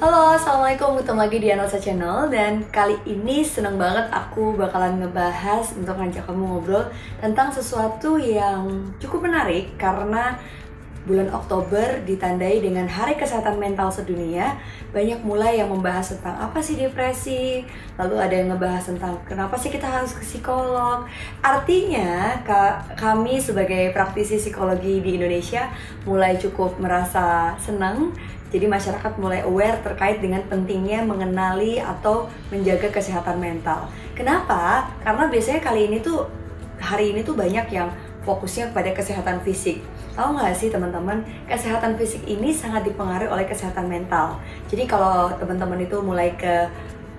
Halo, Assalamualaikum, ketemu lagi di Anosa Channel. Dan kali ini seneng banget aku bakalan ngebahas untuk ngajak kamu ngobrol Tentang sesuatu yang cukup menarik. Karena bulan Oktober ditandai dengan Hari Kesehatan Mental Sedunia Banyak mulai yang membahas tentang apa sih depresi Lalu ada yang ngebahas tentang kenapa sih kita harus ke psikolog Artinya kami sebagai praktisi psikologi di Indonesia Mulai cukup merasa senang jadi masyarakat mulai aware terkait dengan pentingnya mengenali atau menjaga kesehatan mental. Kenapa? Karena biasanya kali ini tuh hari ini tuh banyak yang fokusnya pada kesehatan fisik. Tahu nggak sih teman-teman, kesehatan fisik ini sangat dipengaruhi oleh kesehatan mental. Jadi kalau teman-teman itu mulai ke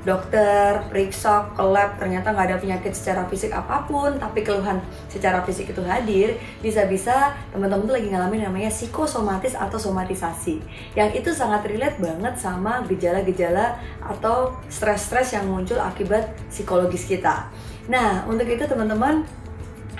dokter, periksa, ke lab, ternyata nggak ada penyakit secara fisik apa pun, tapi keluhan secara fisik itu hadir, bisa-bisa teman-teman tuh lagi ngalamin namanya psikosomatis atau somatisasi. Yang itu sangat relate banget sama gejala-gejala atau stres-stres yang muncul akibat psikologis kita. Nah, untuk itu teman-teman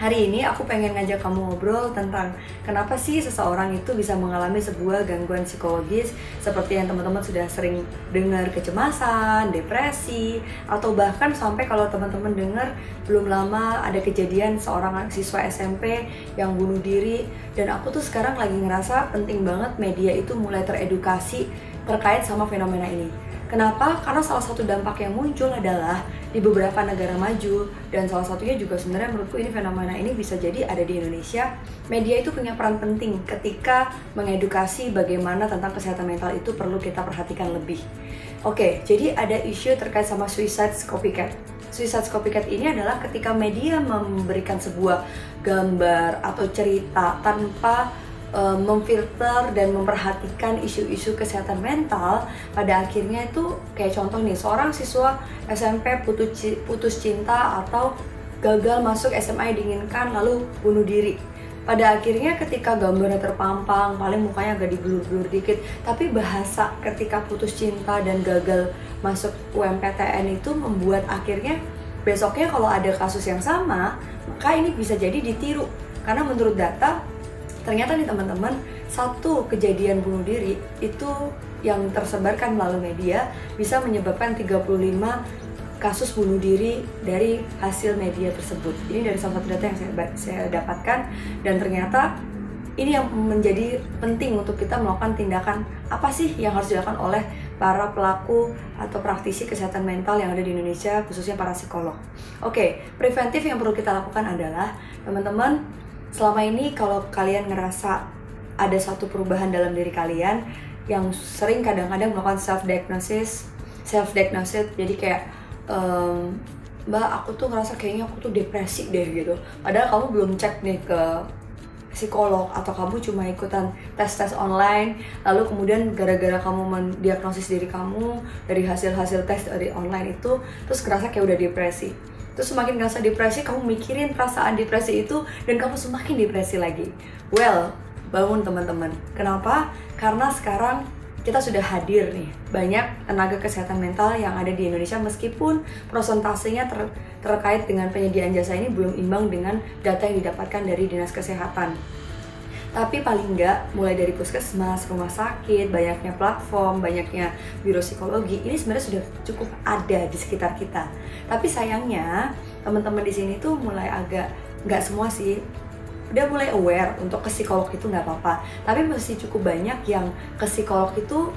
Hari ini aku pengen ngajak kamu ngobrol tentang kenapa sih seseorang itu bisa mengalami sebuah gangguan psikologis seperti yang teman-teman sudah sering dengar kecemasan, depresi, atau bahkan sampai kalau teman-teman dengar belum lama ada kejadian seorang siswa SMP yang bunuh diri dan aku tuh sekarang lagi ngerasa penting banget media itu mulai teredukasi terkait sama fenomena ini. Kenapa? Karena salah satu dampak yang muncul adalah di beberapa negara maju dan salah satunya juga sebenarnya menurutku ini fenomena ini bisa jadi ada di Indonesia. Media itu punya peran penting ketika mengedukasi bagaimana tentang kesehatan mental itu perlu kita perhatikan lebih. Oke, jadi ada isu terkait sama suicide copycat. Suicide copycat ini adalah ketika media memberikan sebuah gambar atau cerita tanpa uh, memfilter dan memperhatikan isu-isu kesehatan mental pada akhirnya itu kayak contoh nih seorang siswa SMP putus putus cinta atau gagal masuk SMA yang diinginkan lalu bunuh diri. Pada akhirnya ketika gambarnya terpampang paling mukanya agak digelur-gelur dikit tapi bahasa ketika putus cinta dan gagal masuk UMPTN itu membuat akhirnya besoknya kalau ada kasus yang sama maka ini bisa jadi ditiru. Karena menurut data ternyata nih teman-teman satu kejadian bunuh diri itu yang tersebarkan melalui media bisa menyebabkan 35 kasus bunuh diri dari hasil media tersebut. Ini dari salah satu data yang saya, saya dapatkan dan ternyata ini yang menjadi penting untuk kita melakukan tindakan apa sih yang harus dilakukan oleh para pelaku atau praktisi kesehatan mental yang ada di Indonesia khususnya para psikolog. Oke, preventif yang perlu kita lakukan adalah teman-teman selama ini kalau kalian ngerasa ada satu perubahan dalam diri kalian yang sering kadang-kadang melakukan self diagnosis self diagnosis jadi kayak um, mbak aku tuh ngerasa kayaknya aku tuh depresi deh gitu. Padahal kamu belum cek nih ke psikolog atau kamu cuma ikutan tes-tes online lalu kemudian gara-gara kamu mendiagnosis diri kamu dari hasil-hasil tes dari online itu terus ngerasa kayak udah depresi terus semakin ngerasa depresi kamu mikirin perasaan depresi itu dan kamu semakin depresi lagi. Well bangun teman-teman. Kenapa? Karena sekarang kita sudah hadir nih. Banyak tenaga kesehatan mental yang ada di Indonesia meskipun prosentasenya ter terkait dengan penyediaan jasa ini belum imbang dengan data yang didapatkan dari dinas kesehatan tapi paling enggak mulai dari puskesmas, rumah sakit, banyaknya platform, banyaknya biro psikologi ini sebenarnya sudah cukup ada di sekitar kita. Tapi sayangnya teman-teman di sini tuh mulai agak nggak semua sih udah mulai aware untuk ke psikolog itu nggak apa-apa tapi masih cukup banyak yang ke psikolog itu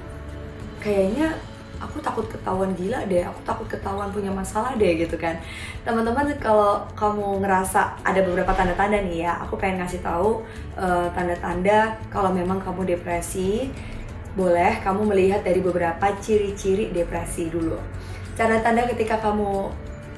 kayaknya aku takut ketahuan gila deh aku takut ketahuan punya masalah deh gitu kan. Teman-teman kalau kamu ngerasa ada beberapa tanda-tanda nih ya aku pengen ngasih tahu uh, tanda-tanda kalau memang kamu depresi boleh kamu melihat dari beberapa ciri-ciri depresi dulu. Tanda-tanda ketika kamu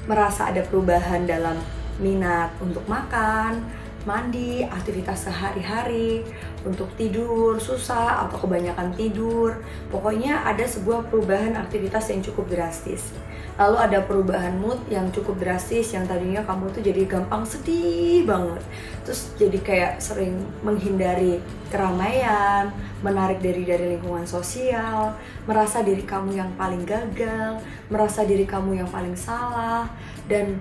merasa ada perubahan dalam minat untuk makan mandi, aktivitas sehari-hari, untuk tidur susah atau kebanyakan tidur. Pokoknya ada sebuah perubahan aktivitas yang cukup drastis. lalu ada perubahan mood yang cukup drastis yang tadinya kamu tuh jadi gampang sedih banget terus jadi kayak sering menghindari keramaian menarik diri dari lingkungan sosial merasa diri kamu yang paling gagal merasa diri kamu yang paling salah dan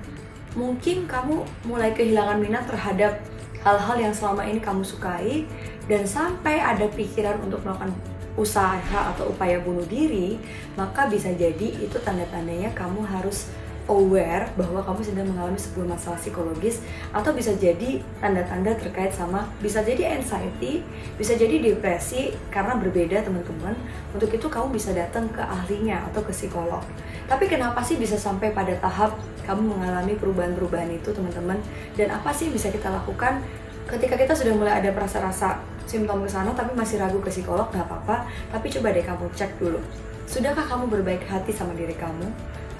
mungkin kamu mulai kehilangan minat terhadap hal-hal yang selama ini kamu sukai dan sampai ada pikiran untuk melakukan usaha atau upaya bunuh diri, maka bisa jadi itu tanda-tandanya kamu harus aware bahwa kamu sedang mengalami sebuah masalah psikologis atau bisa jadi tanda-tanda terkait sama bisa jadi anxiety, bisa jadi depresi karena berbeda teman-teman. Untuk itu kamu bisa datang ke ahlinya atau ke psikolog. Tapi kenapa sih bisa sampai pada tahap kamu mengalami perubahan-perubahan itu teman-teman? Dan apa sih bisa kita lakukan ketika kita sudah mulai ada rasa-rasa simptom ke sana tapi masih ragu ke psikolog nggak apa-apa tapi coba deh kamu cek dulu sudahkah kamu berbaik hati sama diri kamu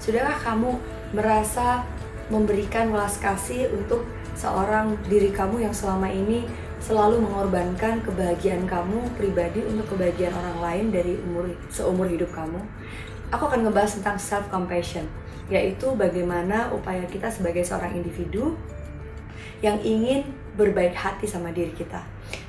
sudahkah kamu merasa memberikan welas kasih untuk seorang diri kamu yang selama ini selalu mengorbankan kebahagiaan kamu pribadi untuk kebahagiaan orang lain dari umur seumur hidup kamu aku akan ngebahas tentang self compassion yaitu bagaimana upaya kita sebagai seorang individu yang ingin berbaik hati sama diri kita.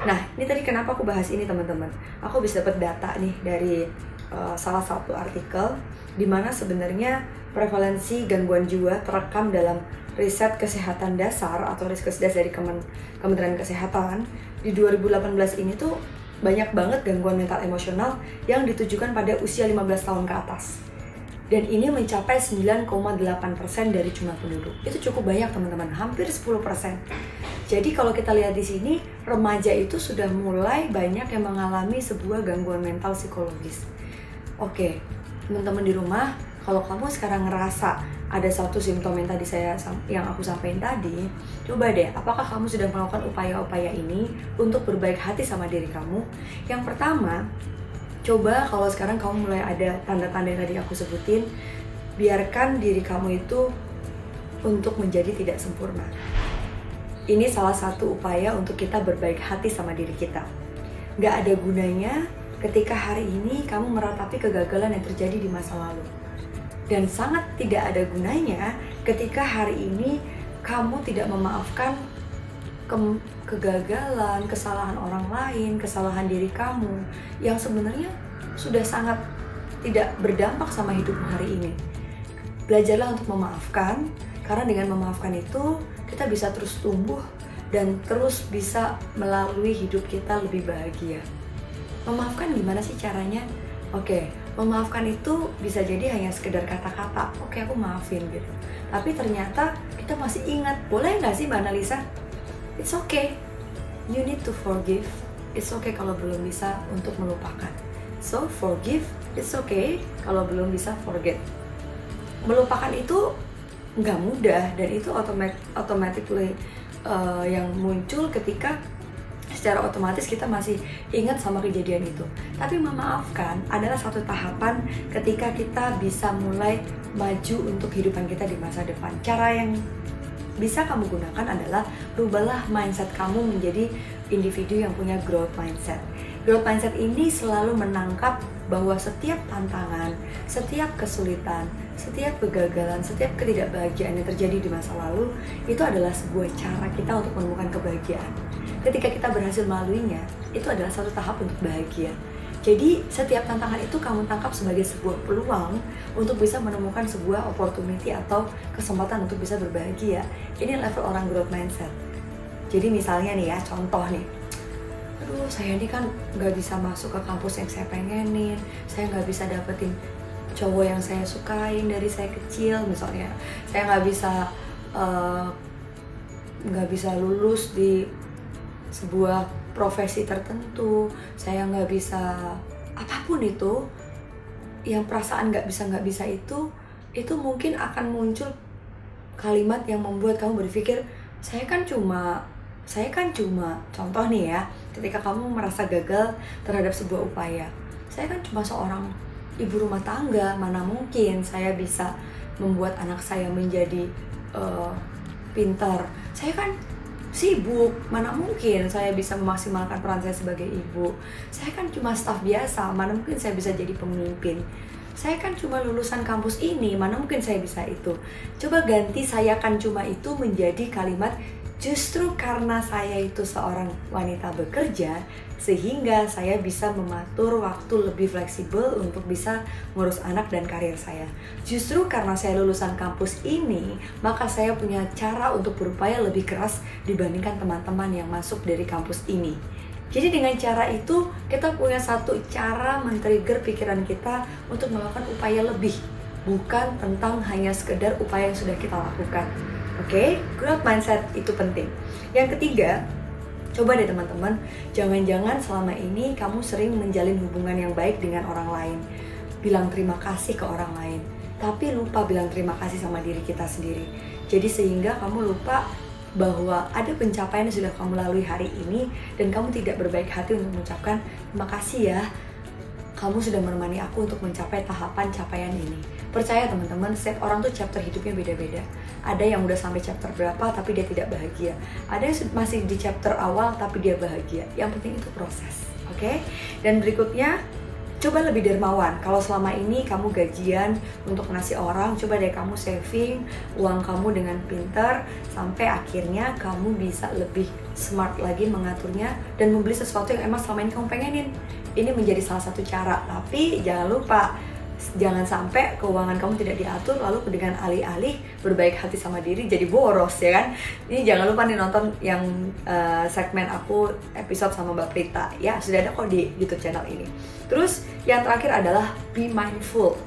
Nah, ini tadi kenapa aku bahas ini teman-teman? Aku bisa dapat data nih dari uh, salah satu artikel di mana sebenarnya prevalensi gangguan jiwa terekam dalam riset kesehatan dasar atau riset dasar dari Kemen Kementerian Kesehatan di 2018 ini tuh banyak banget gangguan mental emosional yang ditujukan pada usia 15 tahun ke atas dan ini mencapai 9,8% dari jumlah penduduk. Itu cukup banyak teman-teman, hampir 10%. Jadi kalau kita lihat di sini, remaja itu sudah mulai banyak yang mengalami sebuah gangguan mental psikologis. Oke, teman-teman di rumah, kalau kamu sekarang ngerasa ada satu simptom yang tadi saya yang aku sampaikan tadi, coba deh, apakah kamu sudah melakukan upaya-upaya ini untuk berbaik hati sama diri kamu? Yang pertama, coba kalau sekarang kamu mulai ada tanda-tanda yang tadi aku sebutin biarkan diri kamu itu untuk menjadi tidak sempurna ini salah satu upaya untuk kita berbaik hati sama diri kita Gak ada gunanya ketika hari ini kamu meratapi kegagalan yang terjadi di masa lalu dan sangat tidak ada gunanya ketika hari ini kamu tidak memaafkan ke kegagalan, kesalahan orang lain, kesalahan diri kamu yang sebenarnya sudah sangat tidak berdampak sama hidupmu hari ini. Belajarlah untuk memaafkan, karena dengan memaafkan itu kita bisa terus tumbuh dan terus bisa melalui hidup kita lebih bahagia. Memaafkan gimana sih caranya? Oke, memaafkan itu bisa jadi hanya sekedar kata-kata, oke aku maafin gitu. Tapi ternyata kita masih ingat, boleh nggak sih Mbak Analisa? It's okay, you need to forgive. It's okay kalau belum bisa untuk melupakan. So forgive, it's okay kalau belum bisa forget. Melupakan itu nggak mudah dan itu otomat automatically uh, yang muncul ketika secara otomatis kita masih ingat sama kejadian itu. Tapi memaafkan adalah satu tahapan ketika kita bisa mulai maju untuk kehidupan kita di masa depan. Cara yang bisa kamu gunakan adalah rubahlah mindset kamu menjadi individu yang punya growth mindset. Growth mindset ini selalu menangkap bahwa setiap tantangan, setiap kesulitan, setiap kegagalan, setiap ketidakbahagiaan yang terjadi di masa lalu itu adalah sebuah cara kita untuk menemukan kebahagiaan. Ketika kita berhasil melaluinya, itu adalah satu tahap untuk bahagia. Jadi setiap tantangan itu kamu tangkap sebagai sebuah peluang untuk bisa menemukan sebuah opportunity atau kesempatan untuk bisa berbahagia. Ini level orang growth mindset. Jadi misalnya nih ya, contoh nih, aduh saya ini kan nggak bisa masuk ke kampus yang saya pengenin, saya nggak bisa dapetin cowok yang saya sukain dari saya kecil misalnya, saya nggak bisa eh, nggak bisa lulus di sebuah profesi tertentu saya nggak bisa apa pun itu yang perasaan nggak bisa nggak bisa itu itu mungkin akan muncul kalimat yang membuat kamu berpikir saya kan cuma saya kan cuma contoh nih ya ketika kamu merasa gagal terhadap sebuah upaya saya kan cuma seorang ibu rumah tangga mana mungkin saya bisa membuat anak saya menjadi uh, pintar. Saya kan sibuk mana mungkin saya bisa memaksimalkan peran saya sebagai ibu saya kan cuma staff biasa mana mungkin saya bisa jadi pemimpin saya kan cuma lulusan kampus ini, mana mungkin saya bisa itu. Coba ganti saya kan cuma itu menjadi kalimat justru karena saya itu seorang wanita bekerja, sehingga saya bisa mematur waktu lebih fleksibel untuk bisa ngurus anak dan karir saya. Justru karena saya lulusan kampus ini, maka saya punya cara untuk berupaya lebih keras dibandingkan teman-teman yang masuk dari kampus ini. Jadi dengan cara itu kita punya satu cara men-trigger pikiran kita untuk melakukan upaya lebih bukan tentang hanya sekedar upaya yang sudah kita lakukan. Oke, okay? growth mindset itu penting. Yang ketiga, coba deh teman-teman, jangan-jangan selama ini kamu sering menjalin hubungan yang baik dengan orang lain, bilang terima kasih ke orang lain, tapi lupa bilang terima kasih sama diri kita sendiri. Jadi sehingga kamu lupa bahwa ada pencapaian yang sudah kamu lalui hari ini dan kamu tidak berbaik hati untuk mengucapkan terima kasih ya kamu sudah menemani aku untuk mencapai tahapan capaian ini. Percaya teman-teman, setiap orang tuh chapter hidupnya beda-beda. Ada yang udah sampai chapter berapa tapi dia tidak bahagia. Ada yang masih di chapter awal tapi dia bahagia. Yang penting itu proses, oke? Okay? Dan berikutnya coba lebih dermawan. Kalau selama ini kamu gajian untuk ngasih orang, coba deh kamu saving uang kamu dengan pinter sampai akhirnya kamu bisa lebih smart lagi mengaturnya dan membeli sesuatu yang emang selama ini kamu pengenin. Ini menjadi salah satu cara, tapi jangan lupa jangan sampai keuangan kamu tidak diatur lalu dengan alih-alih berbaik hati sama diri jadi boros ya kan? Ini jangan lupa nih nonton yang uh, segmen aku episode sama Mbak Prita. Ya sudah ada kok di YouTube channel ini. Terus yang terakhir adalah be mindful.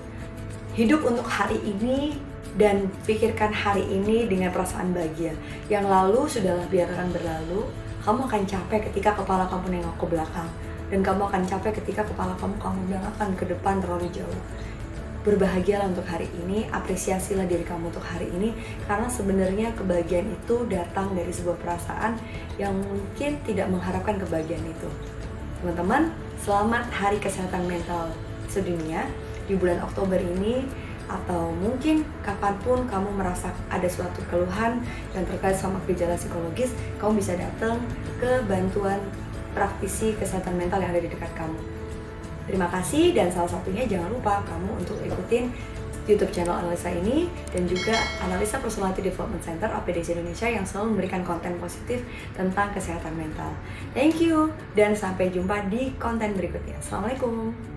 Hidup untuk hari ini dan pikirkan hari ini dengan perasaan bahagia. Yang lalu sudahlah biarkan berlalu. Kamu akan capek ketika kepala kamu nengok ke belakang dan kamu akan capek ketika kepala kamu kamu akan ke depan terlalu jauh berbahagialah untuk hari ini, apresiasilah diri kamu untuk hari ini karena sebenarnya kebahagiaan itu datang dari sebuah perasaan yang mungkin tidak mengharapkan kebahagiaan itu. Teman-teman, selamat Hari Kesehatan Mental Sedunia di bulan Oktober ini atau mungkin kapan pun kamu merasa ada suatu keluhan yang terkait sama gejala psikologis, kamu bisa datang ke bantuan praktisi kesehatan mental yang ada di dekat kamu. Terima kasih dan salah satunya jangan lupa kamu untuk ikutin YouTube channel Analisa ini dan juga Analisa Personality Development Center APDC Indonesia yang selalu memberikan konten positif tentang kesehatan mental. Thank you dan sampai jumpa di konten berikutnya. Assalamualaikum.